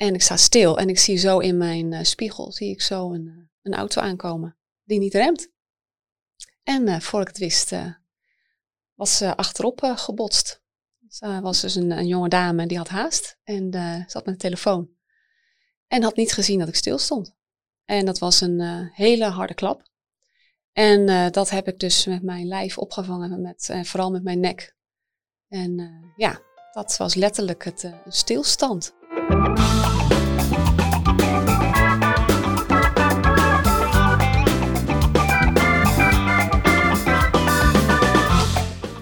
En ik sta stil en ik zie zo in mijn spiegel, zie ik zo een, een auto aankomen die niet remt. En voor ik het wist, was ze achterop gebotst. Ze was dus een, een, jonge dame die had haast en zat met de telefoon. En had niet gezien dat ik stil stond. En dat was een hele harde klap. En uh, dat heb ik dus met mijn lijf opgevangen, met, uh, vooral met mijn nek. En uh, ja, dat was letterlijk het stilstand.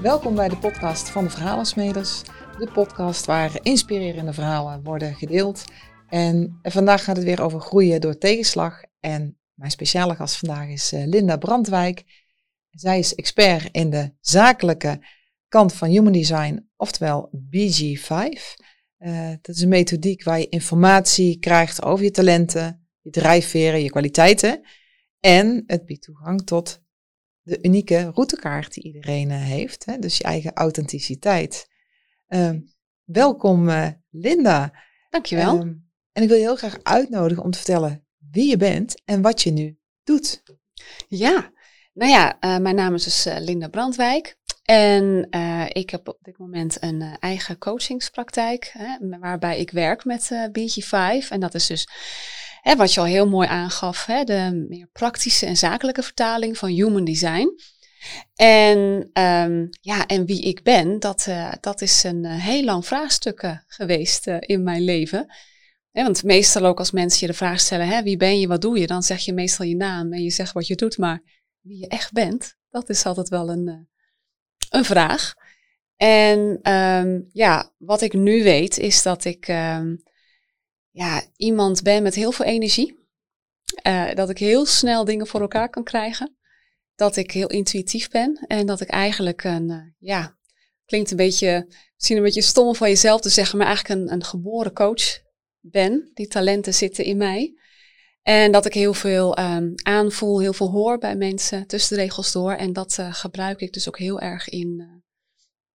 Welkom bij de podcast van de Verhalensmeders. De podcast waar inspirerende verhalen worden gedeeld. En vandaag gaat het weer over groeien door tegenslag. En mijn speciale gast vandaag is eh, Linda Brandwijk. Zij is expert in de zakelijke kant van Human Design, oftewel BG5. Uh, dat is een methodiek waar je informatie krijgt over je talenten, je drijfveren, je kwaliteiten. En het biedt toegang tot de unieke routekaart die iedereen uh, heeft. Hè? Dus je eigen authenticiteit. Uh, welkom uh, Linda. Dankjewel. Um, en ik wil je heel graag uitnodigen om te vertellen wie je bent en wat je nu doet. Ja, nou ja, uh, mijn naam is dus uh, Linda Brandwijk. En uh, ik heb op dit moment een eigen coachingspraktijk, hè, waarbij ik werk met BG5. En dat is dus hè, wat je al heel mooi aangaf, hè, de meer praktische en zakelijke vertaling van human design. En, um, ja, en wie ik ben, dat, dat is een heel lang vraagstuk geweest in mijn leven want meestal ook als mensen je de vraag stellen, hè, wie ben je, wat doe je, dan zeg je meestal je naam en je zegt wat je doet, maar wie je echt bent, dat is altijd wel een, een vraag. En um, ja, wat ik nu weet is dat ik um, ja, iemand ben met heel veel energie. Uh, dat ik heel snel dingen voor elkaar kan krijgen. Dat ik heel intuïtief ben en dat ik eigenlijk een, uh, ja, klinkt een beetje, misschien een beetje stom van jezelf te zeggen, maar eigenlijk een, een geboren coach ben. Die talenten zitten in mij. En dat ik heel veel um, aanvoel, heel veel hoor bij mensen tussen de regels door. En dat uh, gebruik ik dus ook heel erg in,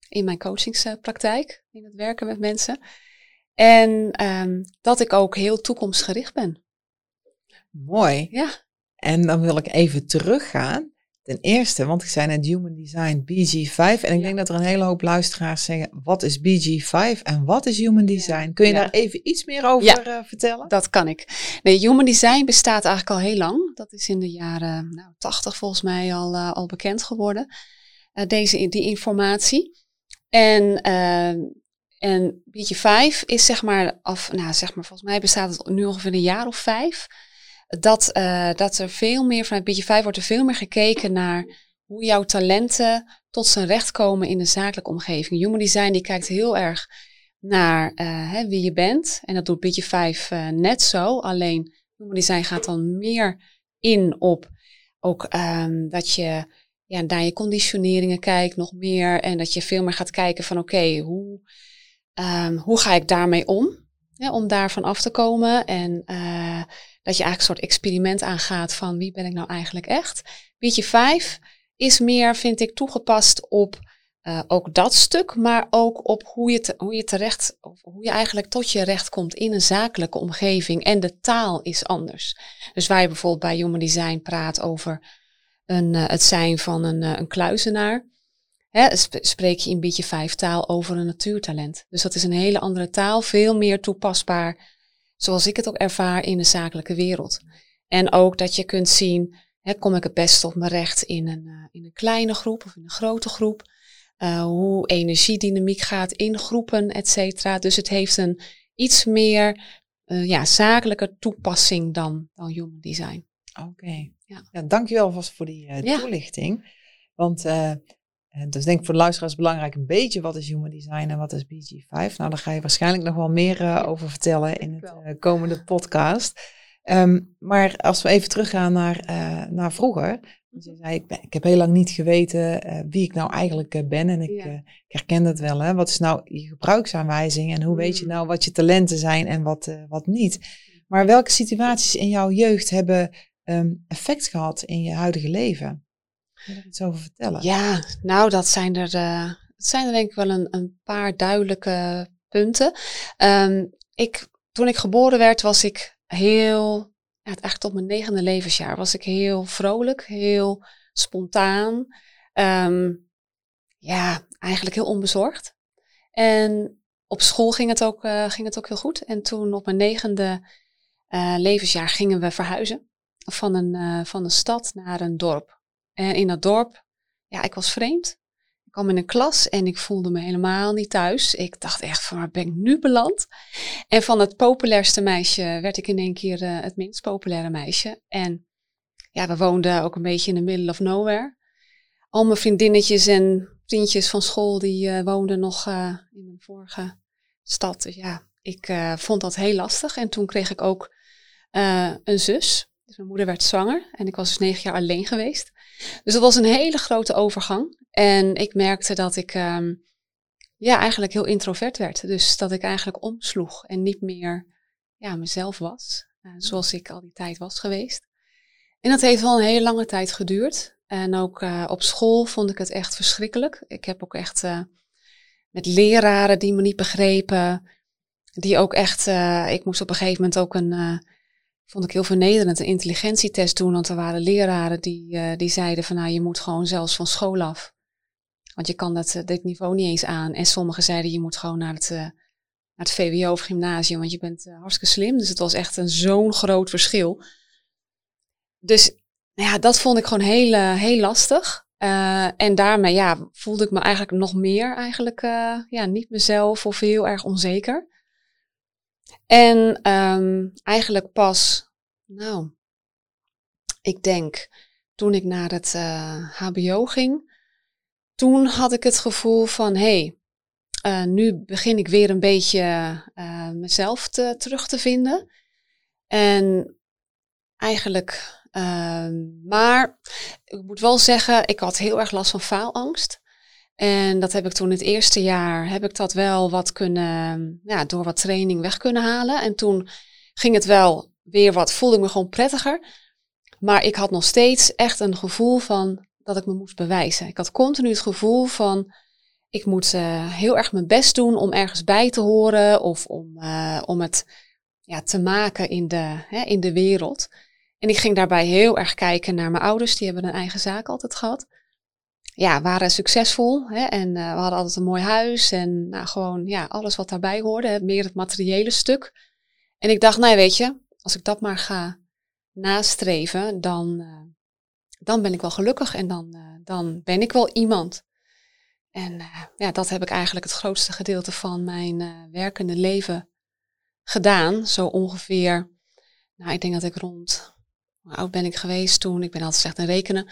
in mijn coachingspraktijk, in het werken met mensen. En um, dat ik ook heel toekomstgericht ben. Mooi. Ja. En dan wil ik even teruggaan Ten eerste, want ik zei net Human Design BG5. En ik denk dat er een hele hoop luisteraars zeggen: wat is BG5 en wat is Human Design? Kun je daar even iets meer over uh, vertellen? Dat kan ik. Nee, Human Design bestaat eigenlijk al heel lang. Dat is in de jaren nou, 80 volgens mij al, uh, al bekend geworden. Uh, deze, die informatie. En, en BG5 is zeg maar af, nou zeg maar, volgens mij bestaat het nu ongeveer een jaar of vijf dat, uh, dat er veel meer vanuit Beetje 5 wordt er veel meer gekeken naar hoe jouw talenten tot zijn recht komen in een zakelijke omgeving. Human Design die kijkt heel erg naar uh, hè, wie je bent. En dat doet Beetje 5 uh, net zo. Alleen Human Design gaat dan meer in op ook um, dat je ja, naar je conditioneringen kijkt nog meer. En dat je veel meer gaat kijken van oké, hoe, um, hoe ga ik daarmee om? Ja, om daarvan af te komen. En uh, dat je eigenlijk een soort experiment aangaat van wie ben ik nou eigenlijk echt. Beetje 5 is meer, vind ik, toegepast op uh, ook dat stuk, maar ook op hoe je, hoe je terecht, hoe je eigenlijk tot je recht komt in een zakelijke omgeving. En de taal is anders. Dus waar je bijvoorbeeld bij Human Design praat over een, uh, het zijn van een, uh, een kluizenaar. Hè, spreek je in beetje vijf taal over een natuurtalent. Dus dat is een hele andere taal, veel meer toepasbaar zoals ik het ook ervaar in de zakelijke wereld. En ook dat je kunt zien, hè, kom ik het best op mijn recht in een, uh, in een kleine groep of in een grote groep. Uh, hoe energiedynamiek gaat in groepen, et cetera. Dus het heeft een iets meer uh, ja, zakelijke toepassing dan, dan human design. Oké. Okay. Ja. ja, dankjewel vast voor die toelichting. Want en dus denk ik voor de luisteraars belangrijk een beetje wat is Human Design en wat is BG5. Nou, daar ga je waarschijnlijk nog wel meer uh, over vertellen in het uh, komende podcast. Um, maar als we even teruggaan naar, uh, naar vroeger. Dus je zei, ik, ben, ik heb heel lang niet geweten wie ik nou eigenlijk ben. En ik, ja. ik, herken dat wel. Hè? Wat is nou je gebruiksaanwijzing en hoe weet je mm. nou wat je talenten zijn en wat, wat niet? Maar welke situaties in jouw jeugd hebben um, effect gehad in je huidige leven? Iets over vertellen? Ja, nou, dat zijn er, uh, zijn er denk ik wel een, een paar duidelijke punten. Um, ik toen ik geboren werd, was ik heel, ja, eigenlijk tot mijn negende levensjaar, was ik heel vrolijk, heel spontaan. Ehm, ja, eigenlijk heel onbezorgd. En op school ging het ook, uh, ging het ook heel goed. En toen op mijn negende uh, levensjaar gingen we verhuizen van een, van een stad naar een dorp. En in dat dorp, ja, ik was vreemd. Ik kwam in een klas en ik voelde me helemaal niet thuis. Ik dacht echt van waar ben ik nu beland? En van het populairste meisje werd ik in één keer het minst populaire meisje. En ja, we woonden ook een beetje in the middle of nowhere. Al mijn vriendinnetjes en vriendjes van school die uh, woonden nog in mijn vorige stad. Dus ja, ik vond dat heel lastig. En toen kreeg ik ook een zus. Dus mijn moeder werd zwanger en ik was dus negen jaar alleen geweest. Dus dat was een hele grote overgang. En ik merkte dat ik um, ja, eigenlijk heel introvert werd. Dus dat ik eigenlijk omsloeg en niet meer ja, mezelf was. zoals ik al die tijd was geweest. En dat heeft wel een hele lange tijd geduurd. En ook uh, op school vond ik het echt verschrikkelijk. Ik heb ook echt uh, met leraren die me niet begrepen. Die ook echt, ik moest op een gegeven moment ook een, vond ik heel vernederend, een intelligentietest doen. Want er waren leraren die, die zeiden van nou je moet gewoon zelfs van school af. Want je kan dat, dit niveau niet eens aan. En sommigen zeiden je moet gewoon naar het, naar het VWO of gymnasium, want je bent hartstikke slim. Dus het was echt een zo'n groot verschil. Dus nou ja, dat vond ik gewoon heel, heel lastig. En daarmee ja, voelde ik me eigenlijk nog meer eigenlijk ja, niet mezelf of heel erg onzeker. En um, eigenlijk pas, nou, ik denk toen ik naar het HBO ging, toen had ik het gevoel van hé, hey, nu begin ik weer een beetje mezelf te, terug te vinden. En eigenlijk Um, maar ik moet wel zeggen, ik had heel erg last van faalangst. En dat heb ik toen het eerste jaar, heb ik dat wel wat kunnen, ja, door wat training weg kunnen halen. En toen ging het wel weer wat, voelde ik me gewoon prettiger. Maar ik had nog steeds echt een gevoel van dat ik me moest bewijzen. Ik had continu het gevoel van, ik moet uh, heel erg mijn best doen om ergens bij te horen of om, uh, om het ja, te maken in de, hè, in de wereld. En ik ging daarbij heel erg kijken naar mijn ouders. Die hebben een eigen zaak altijd gehad. Ja, waren succesvol. Hè, en uh, we hadden altijd een mooi huis. En nou, gewoon ja, alles wat daarbij hoorde. Hè, meer het materiële stuk. En ik dacht, nou weet je, als ik dat maar ga nastreven, dan, uh, dan ben ik wel gelukkig. En dan, uh, dan ben ik wel iemand. En ja, dat heb ik eigenlijk het grootste gedeelte van mijn werkende leven gedaan. Zo ongeveer, nou ik denk dat ik rond hoe oud ben ik geweest toen? Ik ben altijd slecht in rekenen.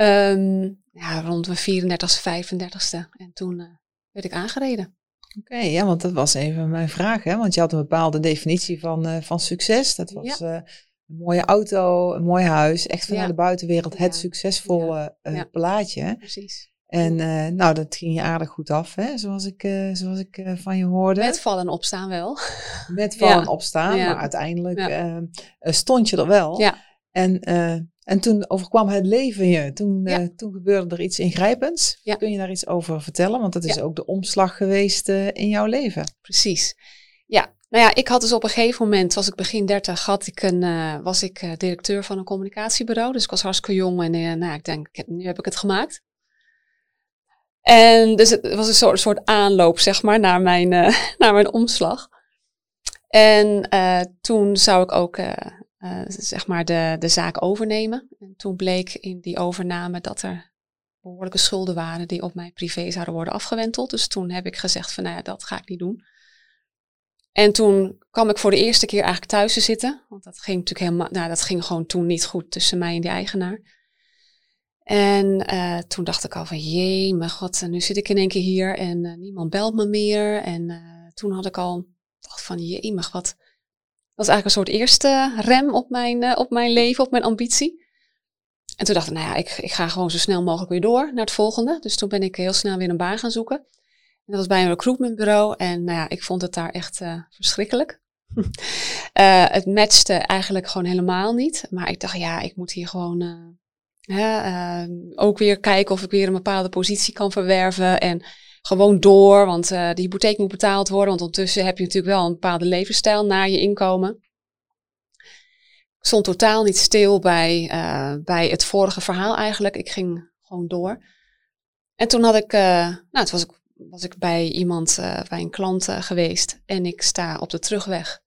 Um, ja, rond mijn 34ste, 35ste. En toen uh, werd ik aangereden. Oké, okay, ja, want dat was even mijn vraag. Hè? Want je had een bepaalde definitie van, uh, van succes. Dat was ja. uh, een mooie auto, een mooi huis. Echt vanuit ja. de buitenwereld het ja. succesvolle plaatje. Precies. En nou, dat ging je aardig goed af, hè? zoals ik, zoals ik van je hoorde. Met vallen en opstaan wel. Met vallen en opstaan, maar uiteindelijk ehm, stond je er wel. Ja. En, uh, en toen overkwam het leven je. Toen, ja. uh, toen gebeurde er iets ingrijpends. Ja. Kun je daar iets over vertellen? Want dat is ja. ook de omslag geweest uh, in jouw leven. Precies. Ja, nou ja, ik had dus op een gegeven moment, was ik begin 30, had ik een, was ik directeur van een communicatiebureau. Dus ik was hartstikke jong en nou, ik denk, nu heb ik het gemaakt. En dus het was een soort, soort aanloop, zeg maar, naar mijn, naar mijn omslag. En toen zou ik ook uh, zeg maar de, de zaak overnemen. En toen bleek in die overname dat er behoorlijke schulden waren die op mijn privé zouden worden afgewenteld. Dus toen heb ik gezegd van nou ja, dat ga ik niet doen. En toen kwam ik voor de eerste keer eigenlijk thuis te zitten. Want dat ging natuurlijk helemaal, nou dat ging gewoon toen niet goed tussen mij en die eigenaar. En uh, toen dacht ik al van jee, mijn god, nu zit ik in één keer hier en uh, niemand belt me meer. En toen had ik al dacht van jee, maar wat, dat is eigenlijk een soort eerste rem op mijn, uh, op mijn leven, op mijn ambitie. En toen dacht ik, nou ja, ik, ik ga gewoon zo snel mogelijk weer door naar het volgende. Dus toen ben ik heel snel weer een baan gaan zoeken. En dat was bij een recruitmentbureau. En nou ja, ik vond het daar echt uh, verschrikkelijk. uh, het matchte eigenlijk gewoon helemaal niet. Maar ik dacht, ja, ik moet hier gewoon ook weer kijken of ik weer een bepaalde positie kan verwerven. En gewoon door, want uh, de hypotheek moet betaald worden. Want ondertussen heb je natuurlijk wel een bepaalde levensstijl na je inkomen. Ik stond totaal niet stil bij, uh, bij het vorige verhaal eigenlijk. Ik ging gewoon door. En toen had ik, uh, nou, toen was ik, was ik bij iemand, bij een klant geweest. En ik sta op de terugweg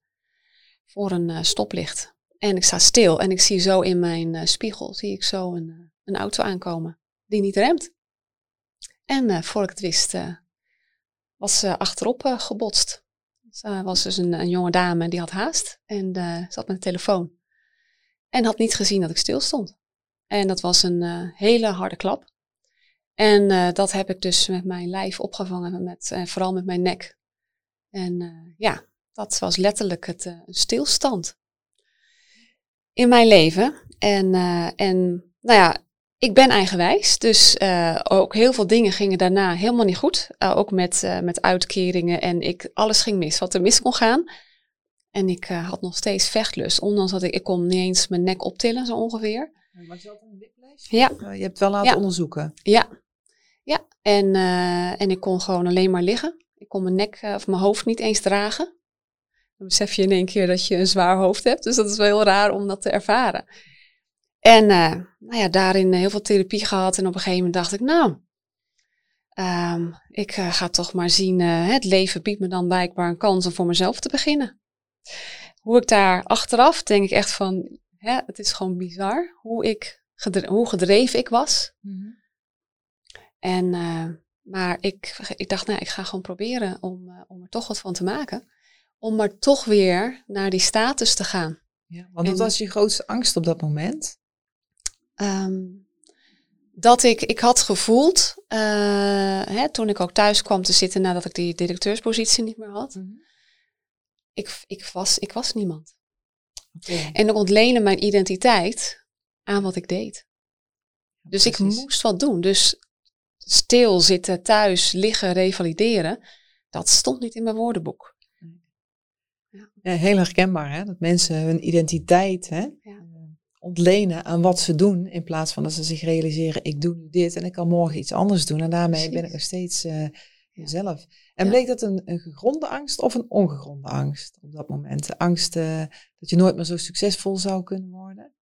voor een stoplicht. En ik sta stil en ik zie zo in mijn spiegel, zie ik zo een, een auto aankomen die niet remt. En uh, voor ik het wist, uh, was ze achterop uh, gebotst. Ze was dus een, een, jonge dame die had haast en zat met de telefoon. En had niet gezien dat ik stil stond. En dat was een hele harde klap. En dat heb ik dus met mijn lijf opgevangen, met, vooral met mijn nek. En ja, dat was letterlijk het een stilstand in mijn leven. En, en nou ja, ik ben eigenwijs, dus uh, ook heel veel dingen gingen daarna helemaal niet goed. Uh, ook met, uh, met uitkeringen en ik, alles ging mis wat er mis kon gaan. En ik had nog steeds vechtlust, ondanks dat ik, ik kon niet eens mijn nek optillen zo ongeveer. Maar je had een whiplash? Ja. Je hebt wel laten ja. onderzoeken? Ja, ja. En, en ik kon gewoon alleen maar liggen. Ik kon mijn nek of mijn hoofd niet eens dragen. Dan besef je in één keer dat je een zwaar hoofd hebt, dus dat is wel heel raar om dat te ervaren. En uh, nou ja, daarin heel veel therapie gehad. En op een gegeven moment dacht ik, nou, um, ik uh, ga toch maar zien. Uh, het leven biedt me dan blijkbaar een kans om voor mezelf te beginnen. Hoe ik daar achteraf denk ik echt van, hè, het is gewoon bizar hoe, ik gedre hoe gedreven ik was. Mm -hmm. En, maar ik, ik dacht, nou, ik ga gewoon proberen om, om er toch wat van te maken. Om maar toch weer naar die status te gaan. Ja, want wat was je grootste angst op dat moment? Um, dat ik, ik had gevoeld, uh, hè, toen ik ook thuis kwam te zitten nadat ik die directeurspositie niet meer had, mm -hmm. ik, ik, was, ik was niemand. Okay. En ik ontleende mijn identiteit aan wat ik deed. Dus Precies. ik moest wat doen. Dus stil zitten, thuis, liggen, revalideren, dat stond niet in mijn woordenboek. Ja. Ja, heel herkenbaar, hè? dat mensen hun identiteit hè? Ja ontlenen aan wat ze doen. In plaats van dat ze zich realiseren, ik doe nu dit en ik kan morgen iets anders doen. En daarmee Precies. ben ik nog steeds uh, mezelf. En ja. bleek dat een, een gegronde angst of een ongegronde angst op dat moment? De angst uh, dat je nooit meer zo succesvol zou kunnen worden?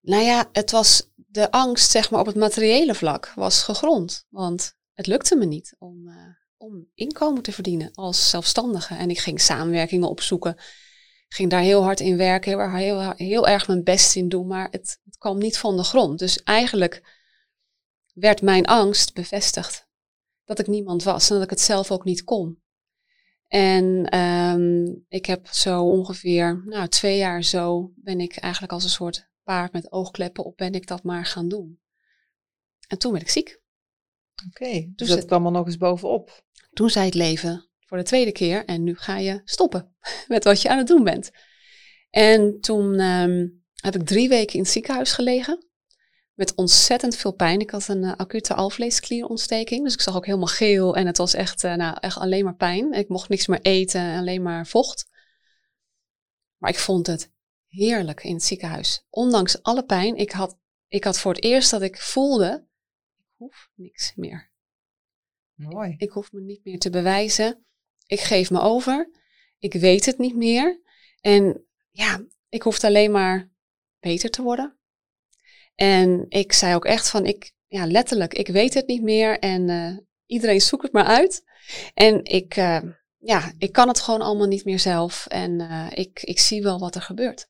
Nou ja, het was de angst zeg maar op het materiële vlak was gegrond. Want het lukte me niet om, uh, om inkomen te verdienen als zelfstandige. En ik ging samenwerkingen opzoeken ging daar heel hard in werken, heel, heel, heel erg mijn best in doen, maar het, het kwam niet van de grond. Dus eigenlijk werd mijn angst bevestigd. Dat ik niemand was en dat ik het zelf ook niet kon. En um, ik heb zo ongeveer, nou twee jaar zo, ben ik eigenlijk als een soort paard met oogkleppen op, ben ik dat maar gaan doen. En toen werd ik ziek. Oké, okay, dus dat kwam er nog eens bovenop. Toen zei het leven, voor de tweede keer en nu ga je stoppen met wat je aan het doen bent. En toen um, heb ik drie weken in het ziekenhuis gelegen met ontzettend veel pijn. Ik had een uh, acute alvleesklierontsteking, dus ik zag ook helemaal geel en het was echt, uh, nou, echt alleen maar pijn. Ik mocht niks meer eten, alleen maar vocht. Maar ik vond het heerlijk in het ziekenhuis. Ondanks alle pijn, ik had, ik had voor het eerst dat ik voelde, ik hoef niks meer. Mooi. Ik, ik hoef me niet meer te bewijzen ik geef me over, ik weet het niet meer. En ja, ik hoefde alleen maar beter te worden. En ik zei ook echt van, ik, ja, letterlijk, ik weet het niet meer en uh, iedereen zoekt het maar uit. En ik, uh, ja, ik kan het gewoon allemaal niet meer zelf en uh, ik, ik zie wel wat er gebeurt.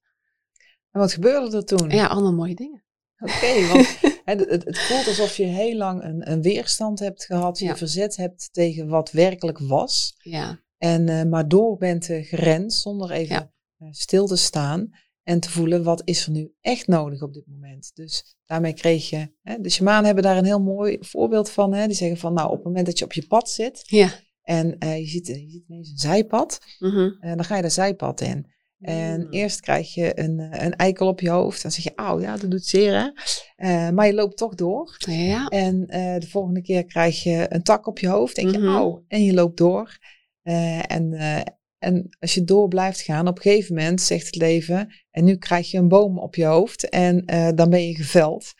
En wat gebeurde er toen? Ja, allemaal mooie dingen. Oké, okay, want het, het, het, voelt alsof je heel lang een, een weerstand hebt gehad, ja. je verzet hebt tegen wat werkelijk was. Ja. En uh, maar door bent gerend zonder even ja. uh, stil te staan en te voelen wat is er nu echt nodig op dit moment. Dus daarmee kreeg je, hè, de shamanen hebben daar een heel mooi voorbeeld van. Hè, die zeggen van nou op het moment dat je op je pad zit ja. en je, ziet, je ziet ineens een zijpad, mm -hmm. dan ga je de zijpad in. En mm. eerst krijg je een, een eikel op je hoofd. Dan zeg je, auw, ja, dat doet zeer, hè? Uh, maar je loopt toch door. Ja. En uh, de volgende keer krijg je een tak op je hoofd. Denk je, mm -hmm. auw, en je loopt door. Uh, en, en als je door blijft gaan, op een gegeven moment zegt het leven... en nu krijg je een boom op je hoofd en dan ben je geveld.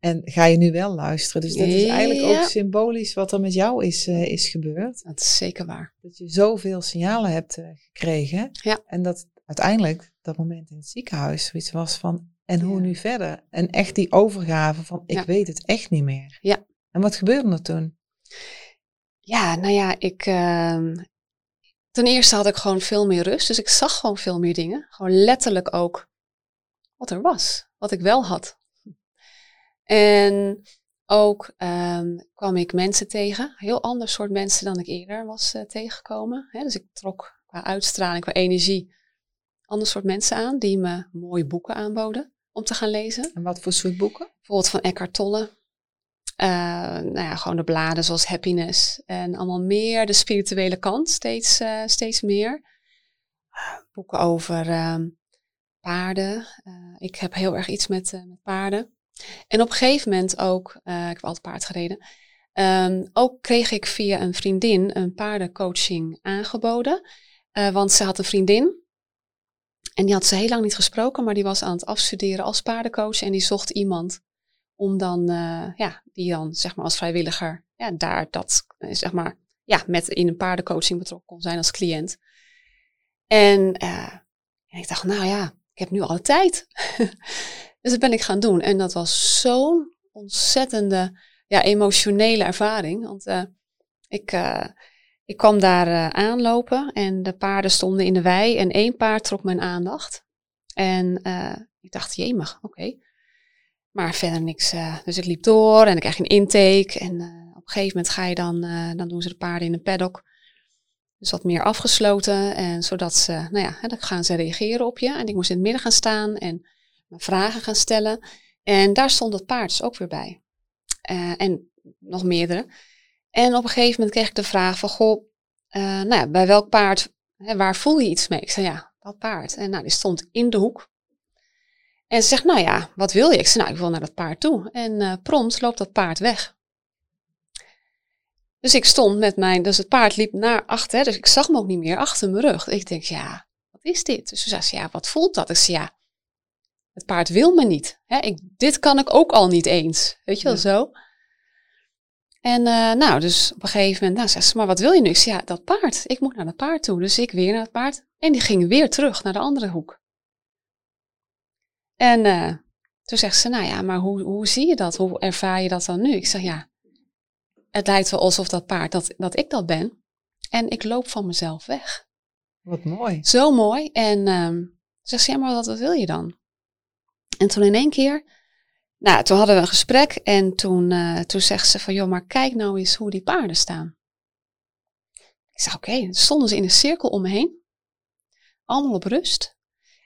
En ga je nu wel luisteren. Dus dat is eigenlijk Ja. ook symbolisch wat er met jou is, eh, is gebeurd. Dat is zeker waar. Dat je zoveel signalen hebt eh, gekregen. Ja. En dat uiteindelijk dat moment in het ziekenhuis zoiets was van, en hoe Ja. nu verder? En echt die overgave van, ik Ja. weet het echt niet meer. Ja. En wat gebeurde er toen? Ja, nou ja, ik. ehm, ten eerste had ik gewoon veel meer rust. Dus ik zag gewoon veel meer dingen. Gewoon letterlijk ook wat er was. Wat ik wel had. En ook ehm, kwam ik mensen tegen. Heel ander soort mensen dan ik eerder was eh, tegengekomen. Hè, dus ik trok qua uitstraling, qua energie. Ander soort mensen aan die me mooie boeken aanboden om te gaan lezen. En wat voor soort boeken? Bijvoorbeeld van Eckhart Tolle. Eh, nou ja, gewoon de bladen zoals Happiness. En allemaal meer de spirituele kant, steeds, eh, steeds meer. Boeken over ehm, paarden. Eh, ik heb heel erg iets met, met paarden. En op een gegeven moment ook, ik heb altijd paard gereden. ehm, ook kreeg ik via een vriendin een paardencoaching aangeboden. Want ze had een vriendin. En die had ze heel lang niet gesproken, maar die was aan het afstuderen als paardencoach. En die zocht iemand om dan, eh, ja, die dan zeg maar als vrijwilliger, ja, daar dat, eh, zeg maar, ja, met in een paardencoaching betrokken kon zijn als cliënt. En, eh, ik dacht, nou ja, ik heb nu alle tijd. dus dat ben ik gaan doen. En dat was zo'n ontzettende, ja, emotionele ervaring. Want ik, ik kwam daar eh, aanlopen en de paarden stonden in de wei en één paard trok mijn aandacht. En eh, ik dacht, jemig, oké. Maar verder niks. eh, dus ik liep door en ik krijg een intake. En op een gegeven moment ga je dan, dan doen ze de paarden in een paddock. Dus wat meer afgesloten. En zodat ze, nou ja, dan gaan ze reageren op je. En ik moest in het midden gaan staan en vragen gaan stellen. En daar stond het paard dus ook weer bij. En nog meerdere. En op een gegeven moment kreeg ik de vraag van, goh, eh, nou ja, bij welk paard, hè, waar voel je iets mee? Ik zei, ja, dat paard. En nou, die stond in de hoek. En ze zegt, nou ja, wat wil je? Ik zei, nou, ik wil naar dat paard toe. En eh, prompt loopt dat paard weg. Dus ik stond met mijn, dus het paard liep naar achter, dus ik zag hem ook niet meer achter mijn rug. Ik denk, ja, wat is dit? Dus ze zei, ze, ja, wat voelt dat? Ik zei, ja, het paard wil me niet. Hè? Ik, dit kan ik ook al niet eens. Weet je wel Ja. zo? En eh, nou, dus op een gegeven moment, nou, zegt ze, maar wat wil je nu? Ik zei, ja, dat paard. Ik moet naar dat paard toe. Dus ik weer naar het paard. En die ging weer terug naar de andere hoek. En eh, toen zegt ze, nou ja, maar hoe, hoe zie je dat? Hoe ervaar je dat dan nu? Ik zeg, ja, het lijkt wel alsof dat paard, dat, dat ik dat ben. En ik loop van mezelf weg. Wat mooi. Zo mooi. En ehm zegt ze, ja, maar wat, wat wil je dan? En toen in één keer, nou, toen hadden we een gesprek en toen, eh, toen zegt ze van, joh, maar kijk nou eens hoe die paarden staan. Ik zeg, oké, stonden ze in een cirkel om me heen. Allemaal op rust.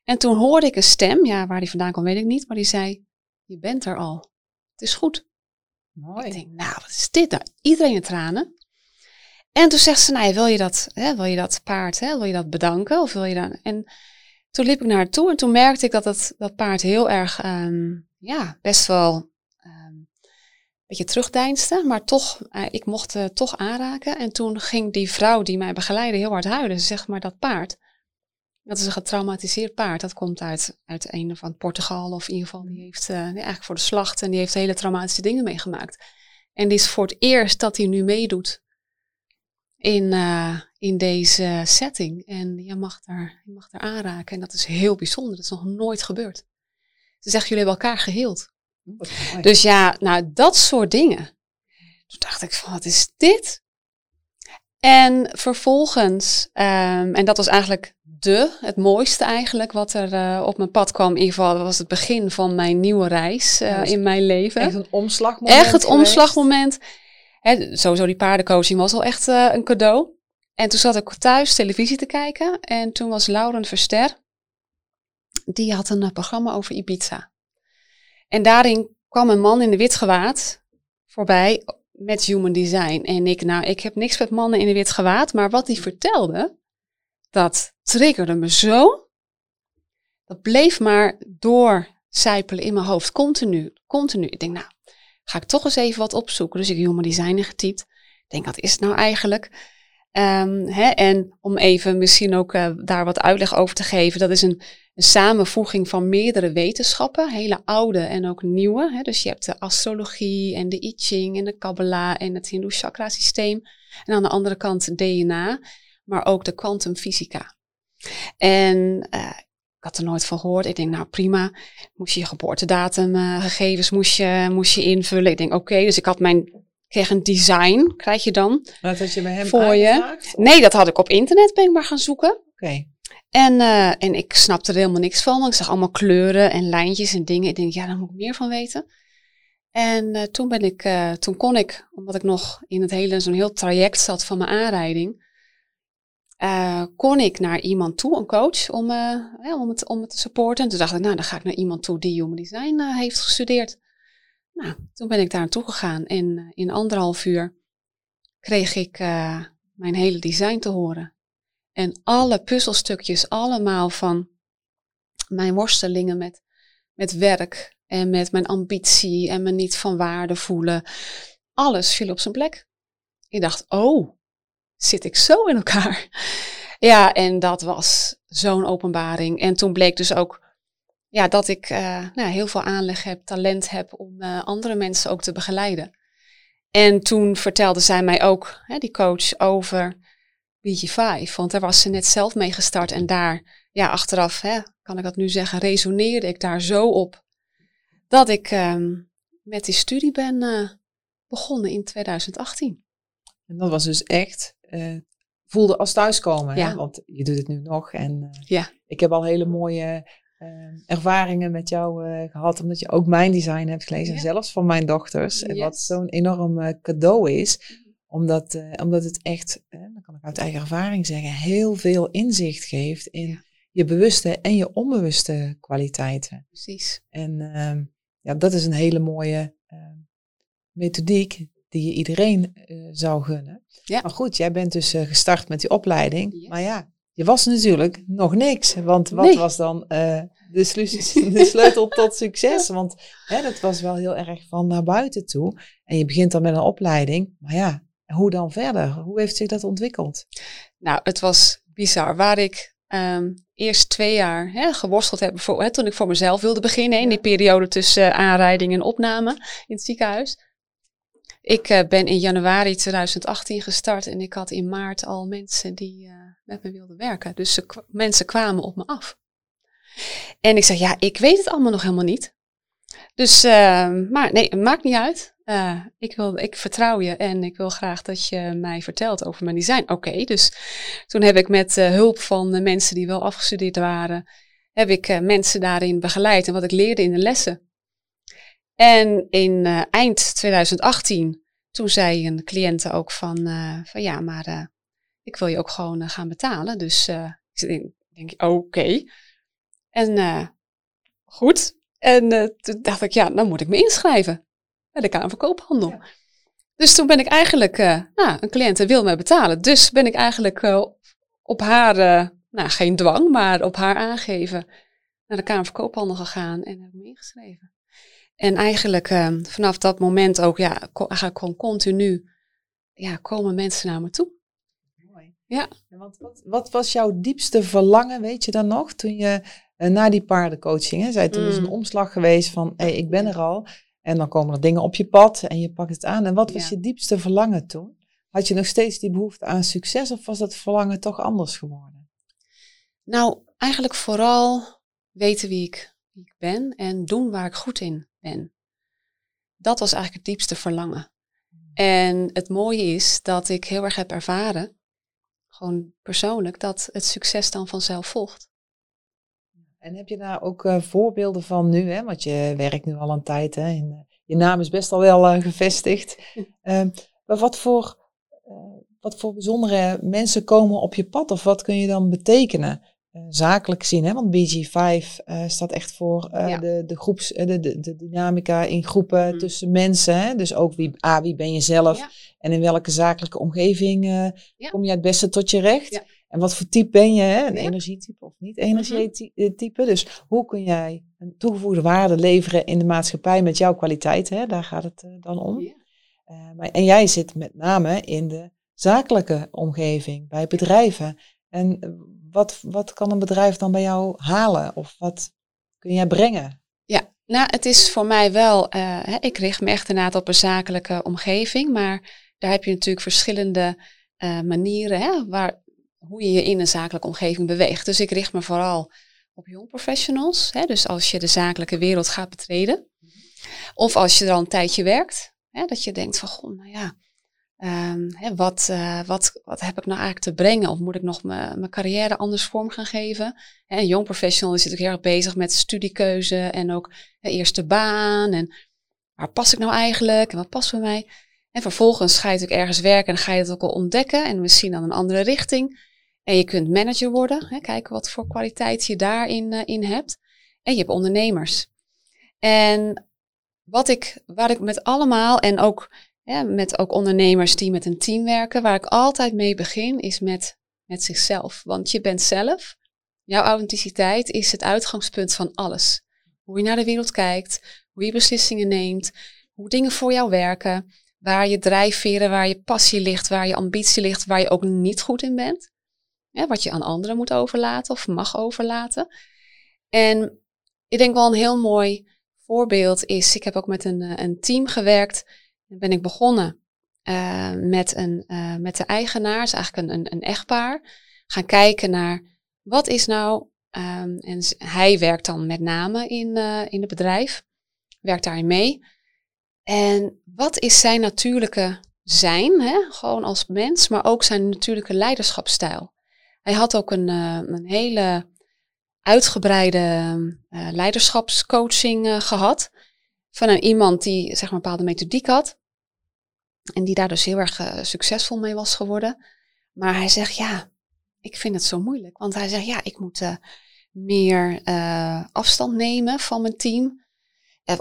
En toen hoorde ik een stem, ja, waar die vandaan kwam weet ik niet, maar die zei, je bent er al. Het is goed. Mooi. Ik denk, nou, wat is dit nou? Iedereen in tranen. En toen zegt ze, nou, ja, wil je dat, hè, wil je dat paard, hè, wil je dat bedanken? Of wil je dan... En toen liep ik naar haar toe en toen merkte ik dat het, dat paard heel erg, ehm, ja, best wel ehm, een beetje terugdeinsde. Maar toch, eh, ik mocht eh, toch aanraken. En toen ging die vrouw die mij begeleidde heel hard huilen. Ze zegt, maar dat paard, dat is een getraumatiseerd paard. Dat komt uit, uit een van Portugal of in ieder geval. Die heeft eh, eigenlijk voor de slacht en die heeft hele traumatische dingen meegemaakt. En die is voor het eerst dat hij nu meedoet in, in deze setting. En je mag, daar, je mag daar aanraken. En dat is heel bijzonder. Dat is nog nooit gebeurd. Ze zegt, jullie hebben elkaar geheeld. Mooi. Dus ja, nou, dat soort dingen. Toen dacht ik van, wat is dit? En vervolgens, ehm, en dat was eigenlijk de, het mooiste eigenlijk, wat er eh, op mijn pad kwam. In ieder geval, dat was het begin van mijn nieuwe reis eh, dus in mijn leven. Echt een omslagmoment. Echt het geweest. omslagmoment. Hè, sowieso die paardencoaching was al echt eh, een cadeau. En toen zat ik thuis televisie te kijken. En toen was Lauren Verster. Die had een eh, programma over Ibiza. En daarin kwam een man in de wit gewaad voorbij met human design. En ik, nou, ik heb niks met mannen in de wit gewaad. Maar wat hij vertelde, dat triggerde me zo. Dat bleef maar doorcijpelen in mijn hoofd. Continu, continu. Ik denk, nou, ga ik toch eens even wat opzoeken. Dus ik human design ingetypt. Ik denk, wat is het nou eigenlijk? Ehm, hè, en om even misschien ook uh, daar wat uitleg over te geven, dat is een, een, samenvoeging van meerdere wetenschappen, hele oude en ook nieuwe. Hè. Dus je hebt de astrologie en de I Ching en de Kabbalah en het Hindoe chakra systeem. En aan de andere kant DNA, maar ook de kwantumfysica. En uh, ik had er nooit van gehoord. Ik denk, nou prima. Moest je je geboortedatumgegevens uh, moest je, moest je invullen. Ik denk, oké. Dus ik had mijn kreeg een design, krijg je dan. Wat had je bij hem voor je? Nee, dat had ik op internet ben ik maar gaan zoeken. Oké. En, uh, en ik snapte er helemaal niks van. Ik zag allemaal kleuren en lijntjes en dingen. Ik denk, ja, daar moet ik meer van weten. En uh, toen ben ik, uh, toen kon ik, omdat ik nog in het hele, zo'n heel traject zat van mijn aanrijding, kon ik naar iemand toe, een coach, om, ja, om, het, om het te supporten. En toen dacht ik, nou, dan ga ik naar iemand toe die human design heeft gestudeerd. Nou, toen ben ik daar naartoe gegaan en uh, in anderhalf uur kreeg ik uh, mijn hele design te horen. En alle puzzelstukjes, allemaal van mijn worstelingen met, met werk en met mijn ambitie en me niet van waarde voelen. Alles viel op zijn plek. Ik dacht, oh, zit ik zo in elkaar? Ja, en dat was zo'n openbaring. En toen bleek dus ook ja, dat ik uh, nou, heel veel aanleg heb, talent heb om uh, andere mensen ook te begeleiden. En toen vertelde zij mij ook, hè, die coach, over BG5. Want daar was ze net zelf mee gestart. En daar, ja, achteraf, hè, kan ik dat nu zeggen, resoneerde ik daar zo op. Dat ik um, met die studie ben uh, begonnen in 2018. En dat was dus echt, voelde als thuiskomen. Ja. Hè? Want je doet het nu nog. En ja. ik heb al hele mooie Ehm, ervaringen met jou uh, gehad, omdat je ook mijn design hebt gelezen, zelfs van mijn dochters. En wat zo'n enorm uh, cadeau is, mhm. omdat, uh, omdat het echt, dan kan ik uit eigen ervaring zeggen, heel veel inzicht geeft in je bewuste en je onbewuste kwaliteiten. Precies. En uh, ja, dat is een hele mooie ehm, methodiek die je iedereen zou gunnen. Ja. Maar goed, jij bent dus gestart met die opleiding. Maar ja, je was natuurlijk nog niks. Want wat was dan uh, de, de, sleutel tot succes? Want hè, dat was wel heel erg van naar buiten toe. En je begint dan met een opleiding. Maar ja, hoe dan verder? Hoe heeft zich dat ontwikkeld? Nou, het was bizar. Waar ik um, eerst twee jaar hè, geworsteld heb, voor, hè, toen ik voor mezelf wilde beginnen, in die periode tussen uh, aanrijding en opname in het ziekenhuis. Ik uh, ben in januari 2018 gestart en ik had in maart al mensen die uh, met me wilden werken. Dus mensen kwamen op me af. En ik zeg, ja, ik weet het allemaal nog helemaal niet. Dus, uh, maar nee, het maakt niet uit. ik, wil, ik vertrouw je en ik wil graag dat je mij vertelt over mijn design. Oké, dus toen heb ik met hulp van mensen die wel afgestudeerd waren, heb ik mensen daarin begeleid en wat ik leerde in de lessen. En in eind 2018, toen zei een cliënte ook van, van ja, maar ik wil je ook gewoon gaan betalen. Dus ik denk, oké. Okay. En goed. En toen dacht ik, ja, dan moet ik me inschrijven bij de Kamer van Koophandel. Ja. Dus toen ben ik eigenlijk, nou, een cliënte wil me betalen. Dus ben ik eigenlijk op haar, nou, geen dwang, maar op haar aangeven naar de Kamer van Koophandel gegaan en heb me ingeschreven. En eigenlijk uh, vanaf dat moment ook, ja, eigenlijk gewoon continu, ja, komen mensen naar me toe. Ja. wat, wat, wat, was jouw diepste verlangen, weet je dan nog, toen je uh, na die paardencoaching, hè, zei toen is een mm. omslag geweest van, hé, hey, ik ben er al. En dan komen er dingen op je pad en je pakt het aan. En wat was je diepste verlangen toen? Had je nog steeds die behoefte aan succes of was dat verlangen toch anders geworden? Nou, eigenlijk vooral weten wie ik, wie ik ben en doen waar ik goed in ben. Dat was eigenlijk het diepste verlangen. En het mooie is dat ik heel erg heb ervaren, gewoon persoonlijk, dat het succes dan vanzelf volgt. En heb je daar ook uh, voorbeelden van nu? Hè? Want je werkt nu al een tijd hè? En, uh, je naam is best al wel uh, gevestigd. Ehm, maar wat voor, wat voor bijzondere mensen komen op je pad? Of wat kun je dan betekenen? Uh, zakelijk zien. Hè? Want BG5 uh, eh, staat echt voor uh, de, de, groeps, de, de, de, dynamica in groepen mm. tussen mensen. Hè? Dus ook wie, A, wie ben je zelf ja. en in welke zakelijke omgeving ja. kom je het beste tot je recht. En wat voor type ben je? Hè? Een energietype of niet energietype. -hmm. Dus hoe kun jij een toegevoegde waarde leveren in de maatschappij met jouw kwaliteit? Hè? Daar gaat het dan om. maar, en jij zit met name in de zakelijke omgeving, bij bedrijven. En wat, wat kan een bedrijf dan bij jou halen? Of wat kun jij brengen? Ja, nou, het is voor mij wel, uh, ik richt me echt inderdaad op een zakelijke omgeving, maar daar heb je natuurlijk verschillende uh, manieren hè, waar, hoe je je in een zakelijke omgeving beweegt. Dus ik richt me vooral op jong professionals. Hè, dus als je de zakelijke wereld gaat betreden, of als je er al een tijdje werkt, hè, dat je denkt van, goh, nou ja, hè, wat, uh, wat, wat heb ik nou eigenlijk te brengen? Of moet ik nog mijn carrière anders vorm gaan geven? Hè, een jong professional is natuurlijk heel erg bezig met studiekeuze en ook de eerste baan. En waar pas ik nou eigenlijk en wat past bij mij? En vervolgens ga je natuurlijk ergens werken en ga je het ook al ontdekken en misschien dan een andere richting. En je kunt manager worden, kijken wat voor kwaliteit je daarin uh, in hebt. En je hebt ondernemers. En wat ik, waar ik met allemaal en ook met ook ondernemers die met een team werken, waar ik altijd mee begin, is met, met zichzelf. Want je bent zelf, jouw authenticiteit is het uitgangspunt van alles. Hoe je naar de wereld kijkt, hoe je beslissingen neemt, hoe dingen voor jou werken, waar je drijfveren, waar je passie ligt, waar je ambitie ligt, waar je ook niet goed in bent. Wat je aan anderen moet overlaten of mag overlaten. En ik denk wel een heel mooi voorbeeld is, ik heb ook met een, eh, een team gewerkt. Dan ben ik begonnen uh, met, een, uh, met de eigenaar, is eigenlijk een, een, een, echtpaar. Gaan kijken naar wat is nou, um, en hij werkt dan met name in, uh, in het bedrijf, werkt daarin mee. En wat is zijn natuurlijke zijn, hè? gewoon als mens, maar ook zijn natuurlijke leiderschapsstijl. Hij had ook een, een hele uitgebreide leiderschapscoaching gehad. Van een, iemand die zeg maar, een bepaalde methodiek had. En die daar dus heel erg uh, succesvol mee was geworden. Maar hij zegt, ja, ik vind het zo moeilijk. Want hij zegt, ja, ik moet meer afstand nemen van mijn team.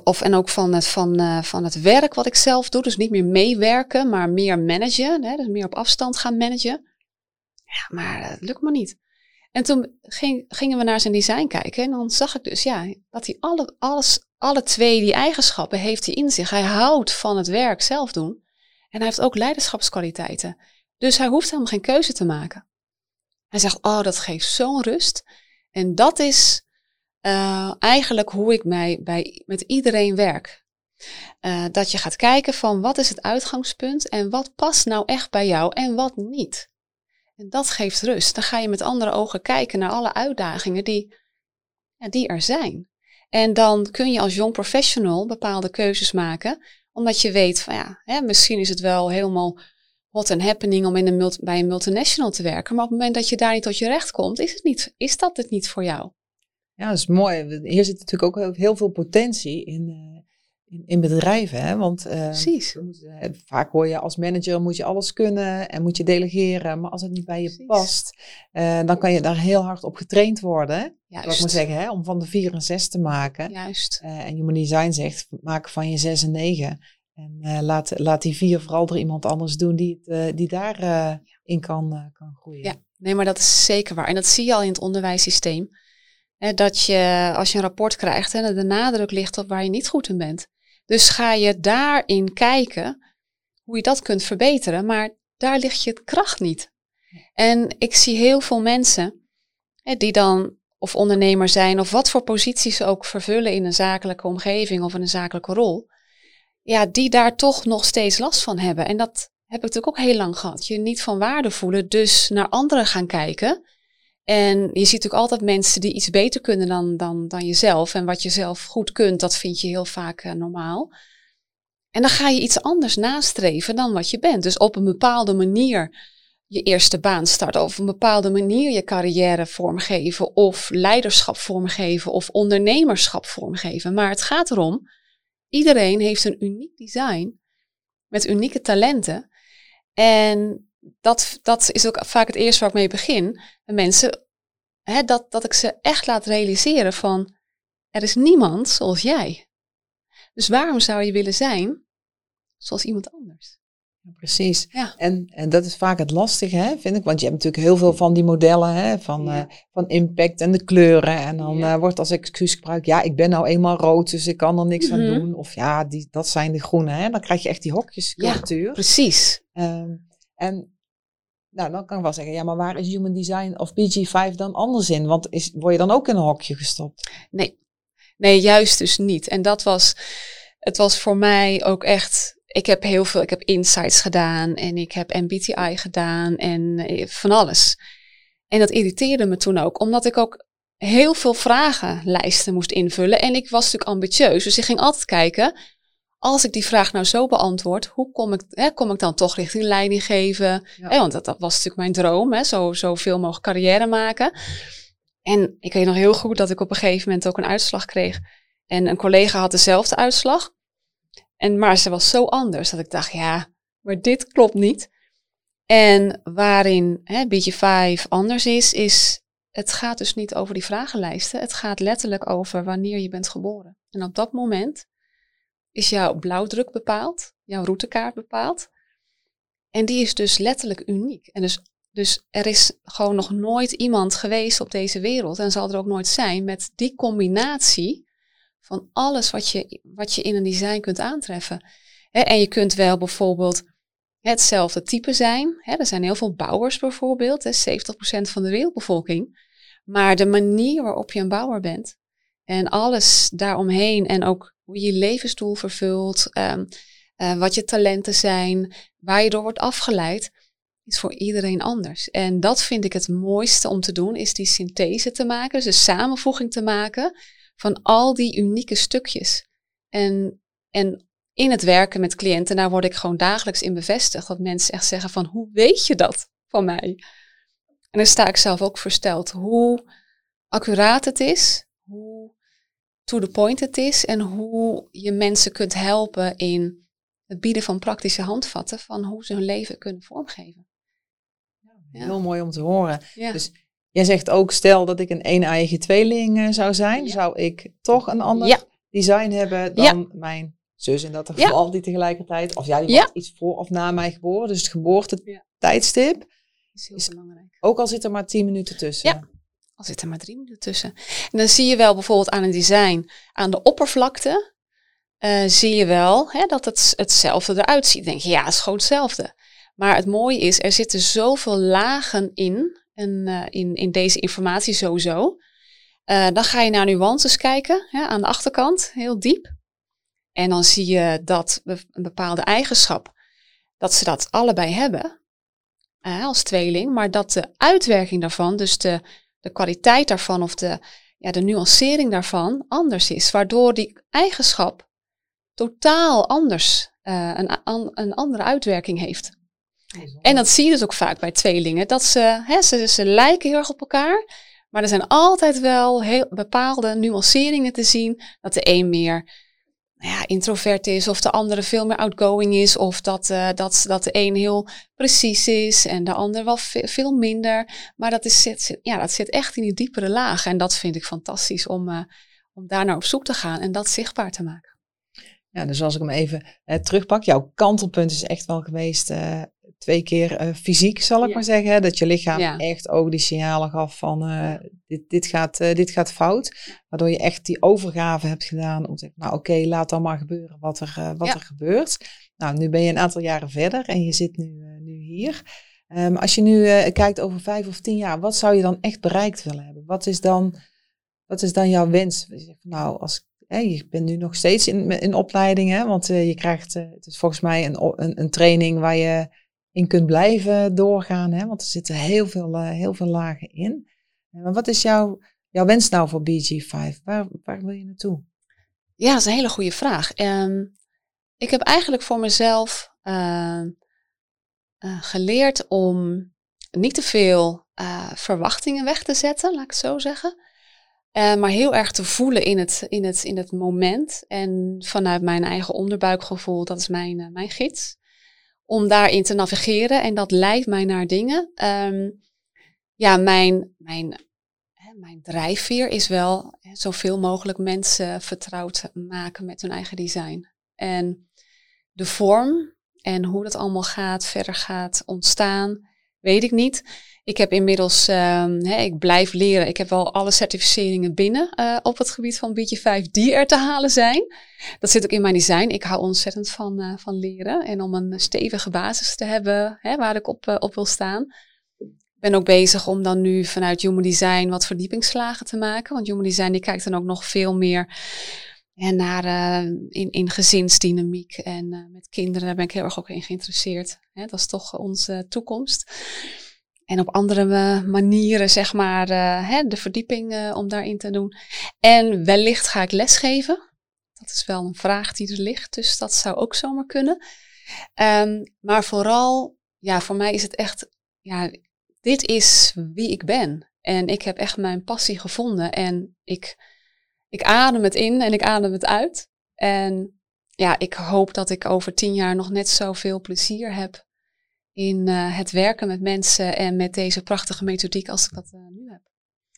Of, en ook van het, van, van het werk wat ik zelf doe. Dus niet meer meewerken, maar meer managen. Hè, dus meer op afstand gaan managen. Ja, maar dat lukt me niet. En toen ging, gingen we naar zijn design kijken. En dan zag ik dus ja, dat hij alle, alles, alle twee die eigenschappen heeft hij in zich. Hij houdt van het werk zelf doen. En hij heeft ook leiderschapskwaliteiten. Dus hij hoeft helemaal geen keuze te maken. Hij zegt, oh, dat geeft zo'n rust. En dat is uh, eigenlijk hoe ik mij bij, met iedereen werk. Uh, dat je gaat kijken van wat is het uitgangspunt en wat past nou echt bij jou en wat niet. En dat geeft rust. Dan ga je met andere ogen kijken naar alle uitdagingen die, die er zijn. En dan kun je als jong professional bepaalde keuzes maken, omdat je weet van ja, hè, misschien is het wel helemaal hot and happening om in een bij een multinational te werken, maar op het moment dat je daar niet tot je recht komt, is, het niet, is dat het niet voor jou. Ja, dat is mooi. Hier zit natuurlijk ook heel veel potentie in, uh, in, in bedrijven. Hè? Want uh, Precies. Uh, vaak hoor je als manager moet je alles kunnen en moet je delegeren. Maar als het niet bij je Precies. past, uh, dan kan je daar heel hard op getraind worden. Juist. Ik moet zeggen, hè? om van de vier een zes te maken. Juist. en Human Design zegt, maak van je zes en negen. En laat, laat die vier vooral door iemand anders doen die, het, die daarin in kan, kan groeien. Ja, nee, maar dat is zeker waar. En dat zie je al in het onderwijssysteem. dat je, als je een rapport krijgt, hè, de nadruk ligt op waar je niet goed in bent. Dus ga je daarin kijken hoe je dat kunt verbeteren, maar daar ligt je kracht niet. En ik zie heel veel mensen hè, die dan of ondernemer zijn of wat voor posities ze ook vervullen in een zakelijke omgeving of in een zakelijke rol, ja, die daar toch nog steeds last van hebben. En dat heb ik natuurlijk ook heel lang gehad. Je niet van waarde voelen, dus naar anderen gaan kijken en je ziet natuurlijk altijd mensen die iets beter kunnen dan, dan, dan jezelf. En wat je zelf goed kunt, dat vind je heel vaak uh, normaal. En dan ga je iets anders nastreven dan wat je bent. Dus op een bepaalde manier je eerste baan starten. Of op een bepaalde manier je carrière vormgeven. Of leiderschap vormgeven. Of ondernemerschap vormgeven. Maar het gaat erom, iedereen heeft een uniek design. Met unieke talenten. En dat, dat is ook vaak het eerste waar ik mee begin. mensen, hè, dat, dat ik ze echt laat realiseren van, er is niemand zoals jij. Dus waarom zou je willen zijn zoals iemand anders? Precies. Ja. En, en dat is vaak het lastige, hè, vind ik. Want je hebt natuurlijk heel veel van die modellen hè, van, ja. uh, van impact en de kleuren. En dan ja. uh, wordt als excuus gebruikt, ja, ik ben nou eenmaal rood, dus ik kan er niks mm -hmm. aan doen. Of ja, die, dat zijn de groene. Hè. Dan krijg je echt die hokjescultuur. Ja, precies. Um, en nou, dan kan ik wel zeggen, ja, maar waar is human design of BG5 dan anders in? Want is, word je dan ook in een hokje gestopt? Nee, nee, juist dus niet. En dat was, het was voor mij ook echt ik heb heel veel, ik heb insights gedaan en ik heb MBTI gedaan en eh, van alles. En dat irriteerde me toen ook, omdat ik ook heel veel vragenlijsten moest invullen. En ik was natuurlijk ambitieus, dus ik ging altijd kijken, als ik die vraag nou zo beantwoord, hoe kom ik, hè, kom ik dan toch richting leiding geven? Hè, want dat, dat, was natuurlijk mijn droom, hè, zo, zoveel mogelijk carrière maken. En ik weet nog heel goed dat ik op een gegeven moment ook een uitslag kreeg. En een collega had dezelfde uitslag. En, maar ze was zo anders dat ik dacht, ja, maar dit klopt niet. En waarin hè, beetje 5 anders is, is het gaat dus niet over die vragenlijsten. Het gaat letterlijk over wanneer je bent geboren. En op dat moment is jouw blauwdruk bepaald, jouw routekaart bepaald. En die is dus letterlijk uniek. En dus, dus er is gewoon nog nooit iemand geweest op deze wereld, en zal er ook nooit zijn, met die combinatie van alles wat je, wat je in een design kunt aantreffen. en je kunt wel bijvoorbeeld hetzelfde type zijn. er zijn heel veel bouwers bijvoorbeeld, 70% van de wereldbevolking. Maar de manier waarop je een bouwer bent en alles daaromheen en ook hoe je je levensdoel vervult, um, wat je talenten zijn, waar je door wordt afgeleid, is voor iedereen anders. En dat vind ik het mooiste om te doen, is die synthese te maken, dus de samenvoeging te maken van al die unieke stukjes. En, en in het werken met cliënten, daar word ik gewoon dagelijks in bevestigd. Dat mensen echt zeggen van, hoe weet je dat van mij? En dan sta ik zelf ook versteld hoe accuraat het is, hoe to the point het is en hoe je mensen kunt helpen in het bieden van praktische handvatten van hoe ze hun leven kunnen vormgeven. Ja. Heel mooi om te horen. Dus Jij zegt ook, stel dat ik een een-eigen tweeling uh, zou zijn, zou ik toch een ander design hebben dan mijn zus in dat geval, die tegelijkertijd, of ja, die wordt iets voor of na mij geboren, dus het geboortetijdstip. Is heel is, belangrijk. Ook al zit er maar tien minuten tussen. Al zit er maar drie minuten tussen. En dan zie je wel bijvoorbeeld aan een design, aan de oppervlakte, uh, zie je wel hè, dat het hetzelfde eruit ziet. Dan denk je, ja, het is gewoon hetzelfde. Maar het mooie is, er zitten zoveel lagen in en, uh, in, in deze informatie sowieso. Uh, dan ga je naar nuances kijken, hè, aan de achterkant, heel diep. En dan zie je dat een bepaalde eigenschap, dat ze dat allebei hebben als tweeling, maar dat de uitwerking daarvan, dus de, de kwaliteit daarvan of de, ja, de nuancering daarvan anders is, waardoor die eigenschap totaal anders een, een andere uitwerking heeft. En dat zie je dus ook vaak bij tweelingen. Dat ze, hè, ze, ze lijken heel erg op elkaar. Maar er zijn altijd wel heel bepaalde nuanceringen te zien. Dat de een meer ja, introvert is, of de andere veel meer outgoing is, of dat, uh, dat, dat de een heel precies is en de ander wel veel minder. Maar dat, is, zit, ja, dat zit echt in die diepere lagen. En dat vind ik fantastisch om, uh, om daar naar op zoek te gaan en dat zichtbaar te maken. Ja, dus als ik hem even uh, terugpak, jouw kantelpunt is echt wel geweest twee keer uh, fysiek, zal ik maar zeggen. Dat je lichaam echt ook die signalen gaf van dit, dit, gaat, dit gaat fout. Waardoor je echt die overgave hebt gedaan om te zeggen, nou oké, laat dan maar gebeuren wat er, wat er gebeurt. Nou, nu ben je een aantal jaren verder en je zit nu, nu hier. Um, als je nu kijkt over vijf of tien jaar, wat zou je dan echt bereikt willen hebben? Wat is dan, wat is dan jouw wens? Nou, als je bent nu nog steeds in, in opleiding, hè, want je krijgt, het is volgens mij een, een, een training waar je in kunt blijven doorgaan. Hè? Want er zitten heel veel, uh, heel veel lagen in. Eh, maar wat is jouw, jouw wens nou voor BG5? Waar, waar wil je naartoe? Ja, dat is een hele goede vraag. Um, ik heb eigenlijk voor mezelf uh, geleerd om niet te veel verwachtingen weg te zetten, laat ik het zo zeggen. Maar heel erg te voelen in het, in, het, in het moment. En vanuit mijn eigen onderbuikgevoel, dat is mijn, mijn gids om daarin te navigeren. En dat leidt mij naar dingen. Um, ja, mijn, mijn, hè, mijn drijfveer is wel hè, zoveel mogelijk mensen vertrouwd maken met hun eigen design. En de vorm en hoe dat allemaal gaat, verder gaat ontstaan, weet ik niet. Ik heb inmiddels, um, ik blijf leren. Ik heb wel alle certificeringen binnen uh, op het gebied van beetje 5 die er te halen zijn. Dat zit ook in mijn design. Ik hou ontzettend van, uh, van leren en om een stevige basis te hebben waar ik op, uh, op wil staan. Ik ben ook bezig om dan nu vanuit Human Design wat verdiepingsslagen te maken. Want Human Design die kijkt dan ook nog veel meer en naar in, in gezinsdynamiek en met kinderen. Daar ben ik heel erg ook in geïnteresseerd. Hè, dat is toch onze toekomst. En op andere manieren, zeg maar, hè, de verdieping om daarin te doen. En wellicht ga ik lesgeven. Dat is wel een vraag die er ligt, dus dat zou ook zomaar kunnen. Um, maar vooral, ja, voor mij is het echt, ja, dit is wie ik ben. En ik heb echt mijn passie gevonden. En ik, ik adem het in en ik adem het uit. En ja, ik hoop dat ik over tien jaar nog net zoveel plezier heb in uh, het werken met mensen en met deze prachtige methodiek als ik dat uh, nu heb.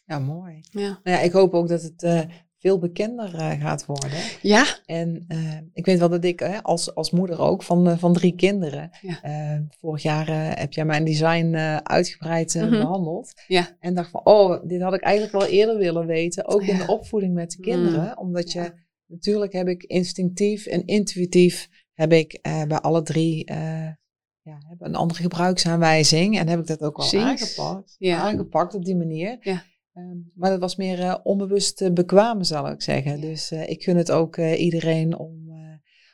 Ja, mooi. Ja. Nou ja, ik hoop ook dat het uh, veel bekender gaat worden. Ja. En ik weet wel dat ik als, als moeder ook van, van drie kinderen. Ja. vorig jaar heb jij mijn design uitgebreid mm -hmm. behandeld. Ja. En dacht van, oh, dit had ik eigenlijk wel eerder willen weten. Ook in de opvoeding met de kinderen. Mm. Omdat je, natuurlijk heb ik instinctief en intuïtief heb ik bij alle drie ja, hebben een andere gebruiksaanwijzing. En heb ik dat ook al aangepakt, ja. aangepakt op die manier. Ja. Um, maar dat was meer uh, onbewust uh, bekwamen, zal ik zeggen. Dus uh, ik gun het ook iedereen om,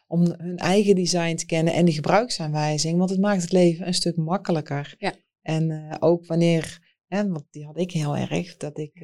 om hun eigen design te kennen en die gebruiksaanwijzing. Want het maakt het leven een stuk makkelijker. Ja. En ook wanneer, hè, want die had ik heel erg, dat ik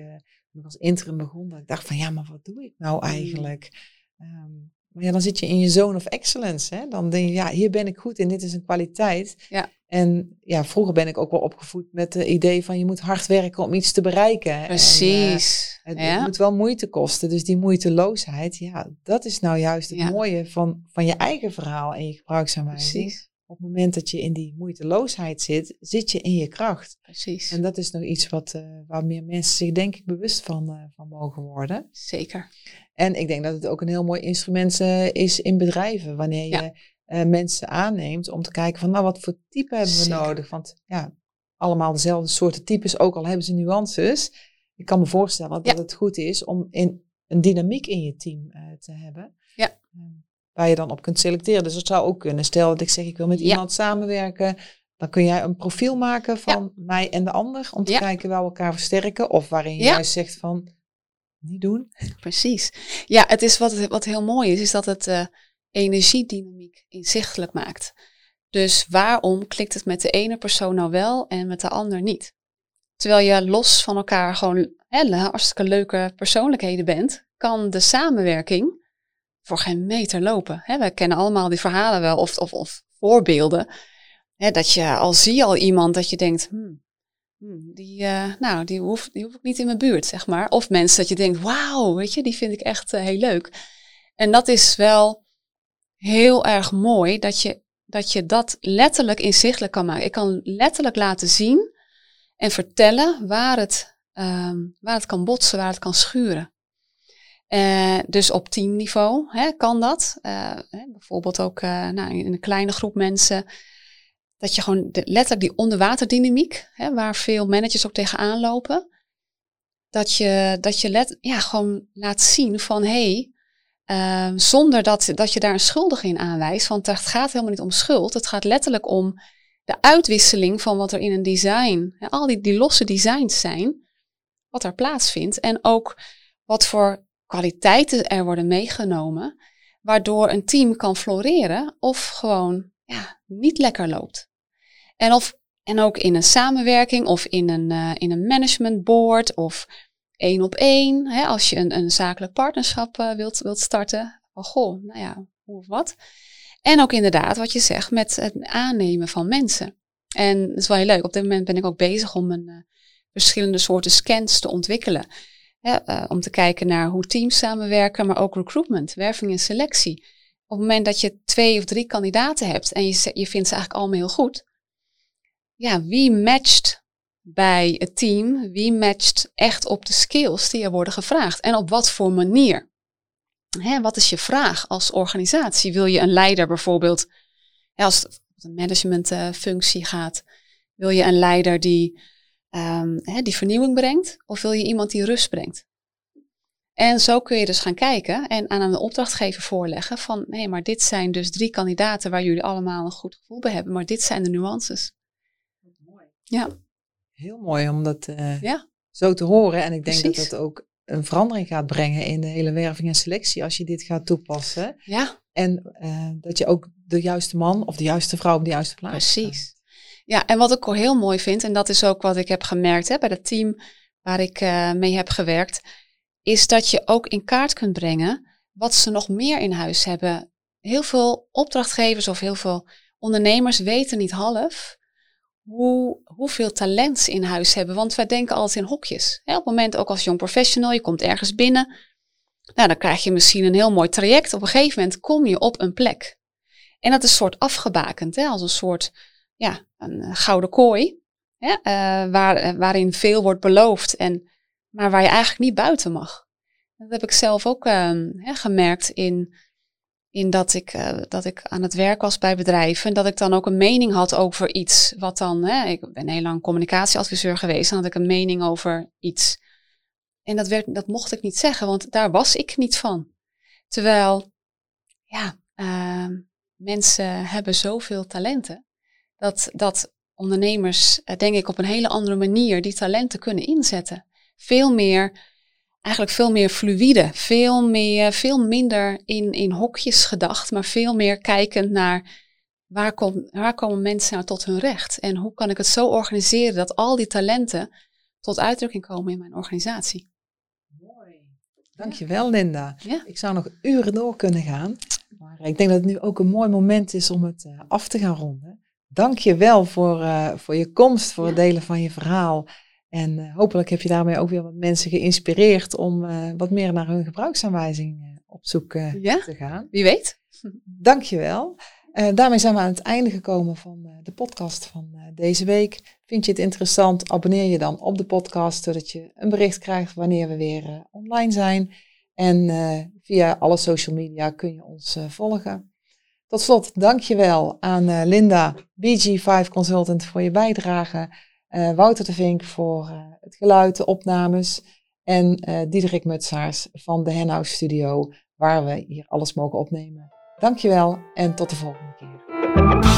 als interim begon, dat ik dacht van ja, maar wat doe ik nou mm. eigenlijk? Um, maar ja, dan zit je in je zone of excellence. Hè? Dan denk je, ja, hier ben ik goed in, dit is een kwaliteit. Ja. En ja, vroeger ben ik ook wel opgevoed met het idee van je moet hard werken om iets te bereiken. Precies. En, uh, het, moet wel moeite kosten. Dus die moeiteloosheid, ja, dat is nou juist het mooie van, van je eigen verhaal en je gebruiksaanwijzing. Precies. Op het moment dat je in die moeiteloosheid zit, zit je in je kracht. Precies. En dat is nog iets wat, uh, waar meer mensen zich denk ik bewust van, uh, van mogen worden. Zeker. En ik denk dat het ook een heel mooi instrument is in bedrijven. Wanneer je mensen aanneemt om te kijken van nou wat voor type hebben we nodig. Want ja, allemaal dezelfde soorten types, ook al hebben ze nuances. Ik kan me voorstellen dat het goed is om in, een dynamiek in je team te hebben. Ja. Ehm, waar je dan op kunt selecteren. Dus dat zou ook kunnen. Stel dat ik zeg, ik wil met iemand samenwerken. Dan kun jij een profiel maken van mij en de ander. Om te kijken waar we elkaar versterken. Of waarin je juist zegt van, niet doen. Precies. Ja, het is wat, wat heel mooi is, is dat het uh, energiedynamiek inzichtelijk maakt. Dus waarom klikt het met de ene persoon nou wel en met de ander niet? Terwijl je los van elkaar gewoon hè, hartstikke leuke persoonlijkheden bent, kan de samenwerking voor geen meter lopen. We kennen allemaal die verhalen wel, of, of, of voorbeelden. Dat je al zie al iemand dat je denkt, hmm, hmm, die, uh, nou, die hoef, die hoef ik niet in mijn buurt, zeg maar. Of mensen dat je denkt, wauw, weet je, die vind ik echt uh, heel leuk. En dat is wel heel erg mooi dat je, dat je dat letterlijk inzichtelijk kan maken. Ik kan letterlijk laten zien en vertellen waar het, um, waar het kan botsen, waar het kan schuren. Uh, dus op teamniveau hè, kan dat. Uh, bijvoorbeeld ook uh, nou, in een kleine groep mensen. Dat je gewoon letterlijk die onderwaterdynamiek, hè, waar veel managers ook tegenaan lopen. Dat je, dat je let, ja, gewoon laat zien van hé, hey, zonder dat, dat je daar een schuldige in aanwijst. Want het gaat helemaal niet om schuld. Het gaat letterlijk om de uitwisseling van wat er in een design, hè, al die, die losse designs zijn, wat er plaatsvindt. En ook wat voor kwaliteiten er worden meegenomen, waardoor een team kan floreren of gewoon ja, niet lekker loopt. En, of, en ook in een samenwerking of in een, uh, in een management board of één op één, hè, als je een, een zakelijk partnerschap uh, wilt, wilt starten. Van goh, nou ja, hoe of wat. En ook inderdaad, wat je zegt, met het aannemen van mensen. En dat is wel heel leuk. Op dit moment ben ik ook bezig om een uh, verschillende soorten scans te ontwikkelen. Uh, om te kijken naar hoe teams samenwerken, maar ook recruitment, werving en selectie. Op het moment dat je twee of drie kandidaten hebt en je, je vindt ze eigenlijk allemaal heel goed. Ja, wie matcht bij het team? Wie matcht echt op de skills die er worden gevraagd? En op wat voor manier? Hè, wat is je vraag als organisatie? Wil je een leider bijvoorbeeld, als het een managementfunctie gaat, Wil je een leider die, um, die vernieuwing brengt of wil je iemand die rust brengt? En zo kun je dus gaan kijken en aan een opdrachtgever voorleggen van nee, maar dit zijn dus drie kandidaten waar jullie allemaal een goed gevoel bij hebben, maar dit zijn de nuances. Mooi. Ja. Heel mooi om dat uh, ja. zo te horen. En ik denk dat dat ook een verandering gaat brengen in de hele werving en selectie als je dit gaat toepassen. Ja. En uh, dat je ook de juiste man of de juiste vrouw op de juiste plaats Precies. Ja, en wat ik ook heel mooi vind, en dat is ook wat ik heb gemerkt hè, bij het team waar ik uh, mee heb gewerkt, is dat je ook in kaart kunt brengen wat ze nog meer in huis hebben. Heel veel opdrachtgevers of heel veel ondernemers weten niet half hoe, hoeveel talent in huis hebben. Want wij denken altijd in hokjes. op het moment ook als jong professional, je komt ergens binnen. Nou, dan krijg je misschien een heel mooi traject. Op een gegeven moment kom je op een plek. En dat is een soort afgebakend, hè, als een soort ja, een gouden kooi. Hè, uh, waar, uh, waarin veel wordt beloofd, en, maar waar je eigenlijk niet buiten mag. Dat heb ik zelf ook uh, hè, gemerkt in in dat ik, uh, dat ik aan het werk was bij bedrijven. En dat ik dan ook een mening had over iets. Wat dan, hè, ik ben heel lang communicatieadviseur geweest. En had ik een mening over iets. En dat, werd, dat mocht ik niet zeggen, want daar was ik niet van. Terwijl, ja, uh, mensen hebben zoveel talenten. Dat, dat ondernemers, uh, denk ik, op een hele andere manier die talenten kunnen inzetten. Veel meer eigenlijk veel meer fluïde, veel, meer, veel minder in, in hokjes gedacht, maar veel meer kijkend naar waar, waar komen mensen nou tot hun recht en hoe kan ik het zo organiseren dat al die talenten tot uitdrukking komen in mijn organisatie. Mooi. Dankjewel Linda. Ja. Ik zou nog uren door kunnen gaan, maar ik denk dat het nu ook een mooi moment is om het uh, af te gaan ronden. Dank je wel voor, uh, voor je komst, voor het delen van je verhaal. En uh, hopelijk heb je daarmee ook weer wat mensen geïnspireerd om uh, wat meer naar hun gebruiksaanwijzing uh, op zoek ja? te gaan. Wie weet. Dankjewel. daarmee zijn we aan het einde gekomen van de podcast van deze week. Vind je het interessant? Abonneer je dan op de podcast, zodat je een bericht krijgt wanneer we weer online zijn. En via alle social media kun je ons volgen. Tot slot, dankjewel aan Linda, BG5 Consultant, voor je bijdrage. Uh, Wouter de Vink voor uh, het geluid, de opnames. En uh, Diederik Mutsaars van de Henhouse Studio, waar we hier alles mogen opnemen. Dankjewel en tot de volgende keer.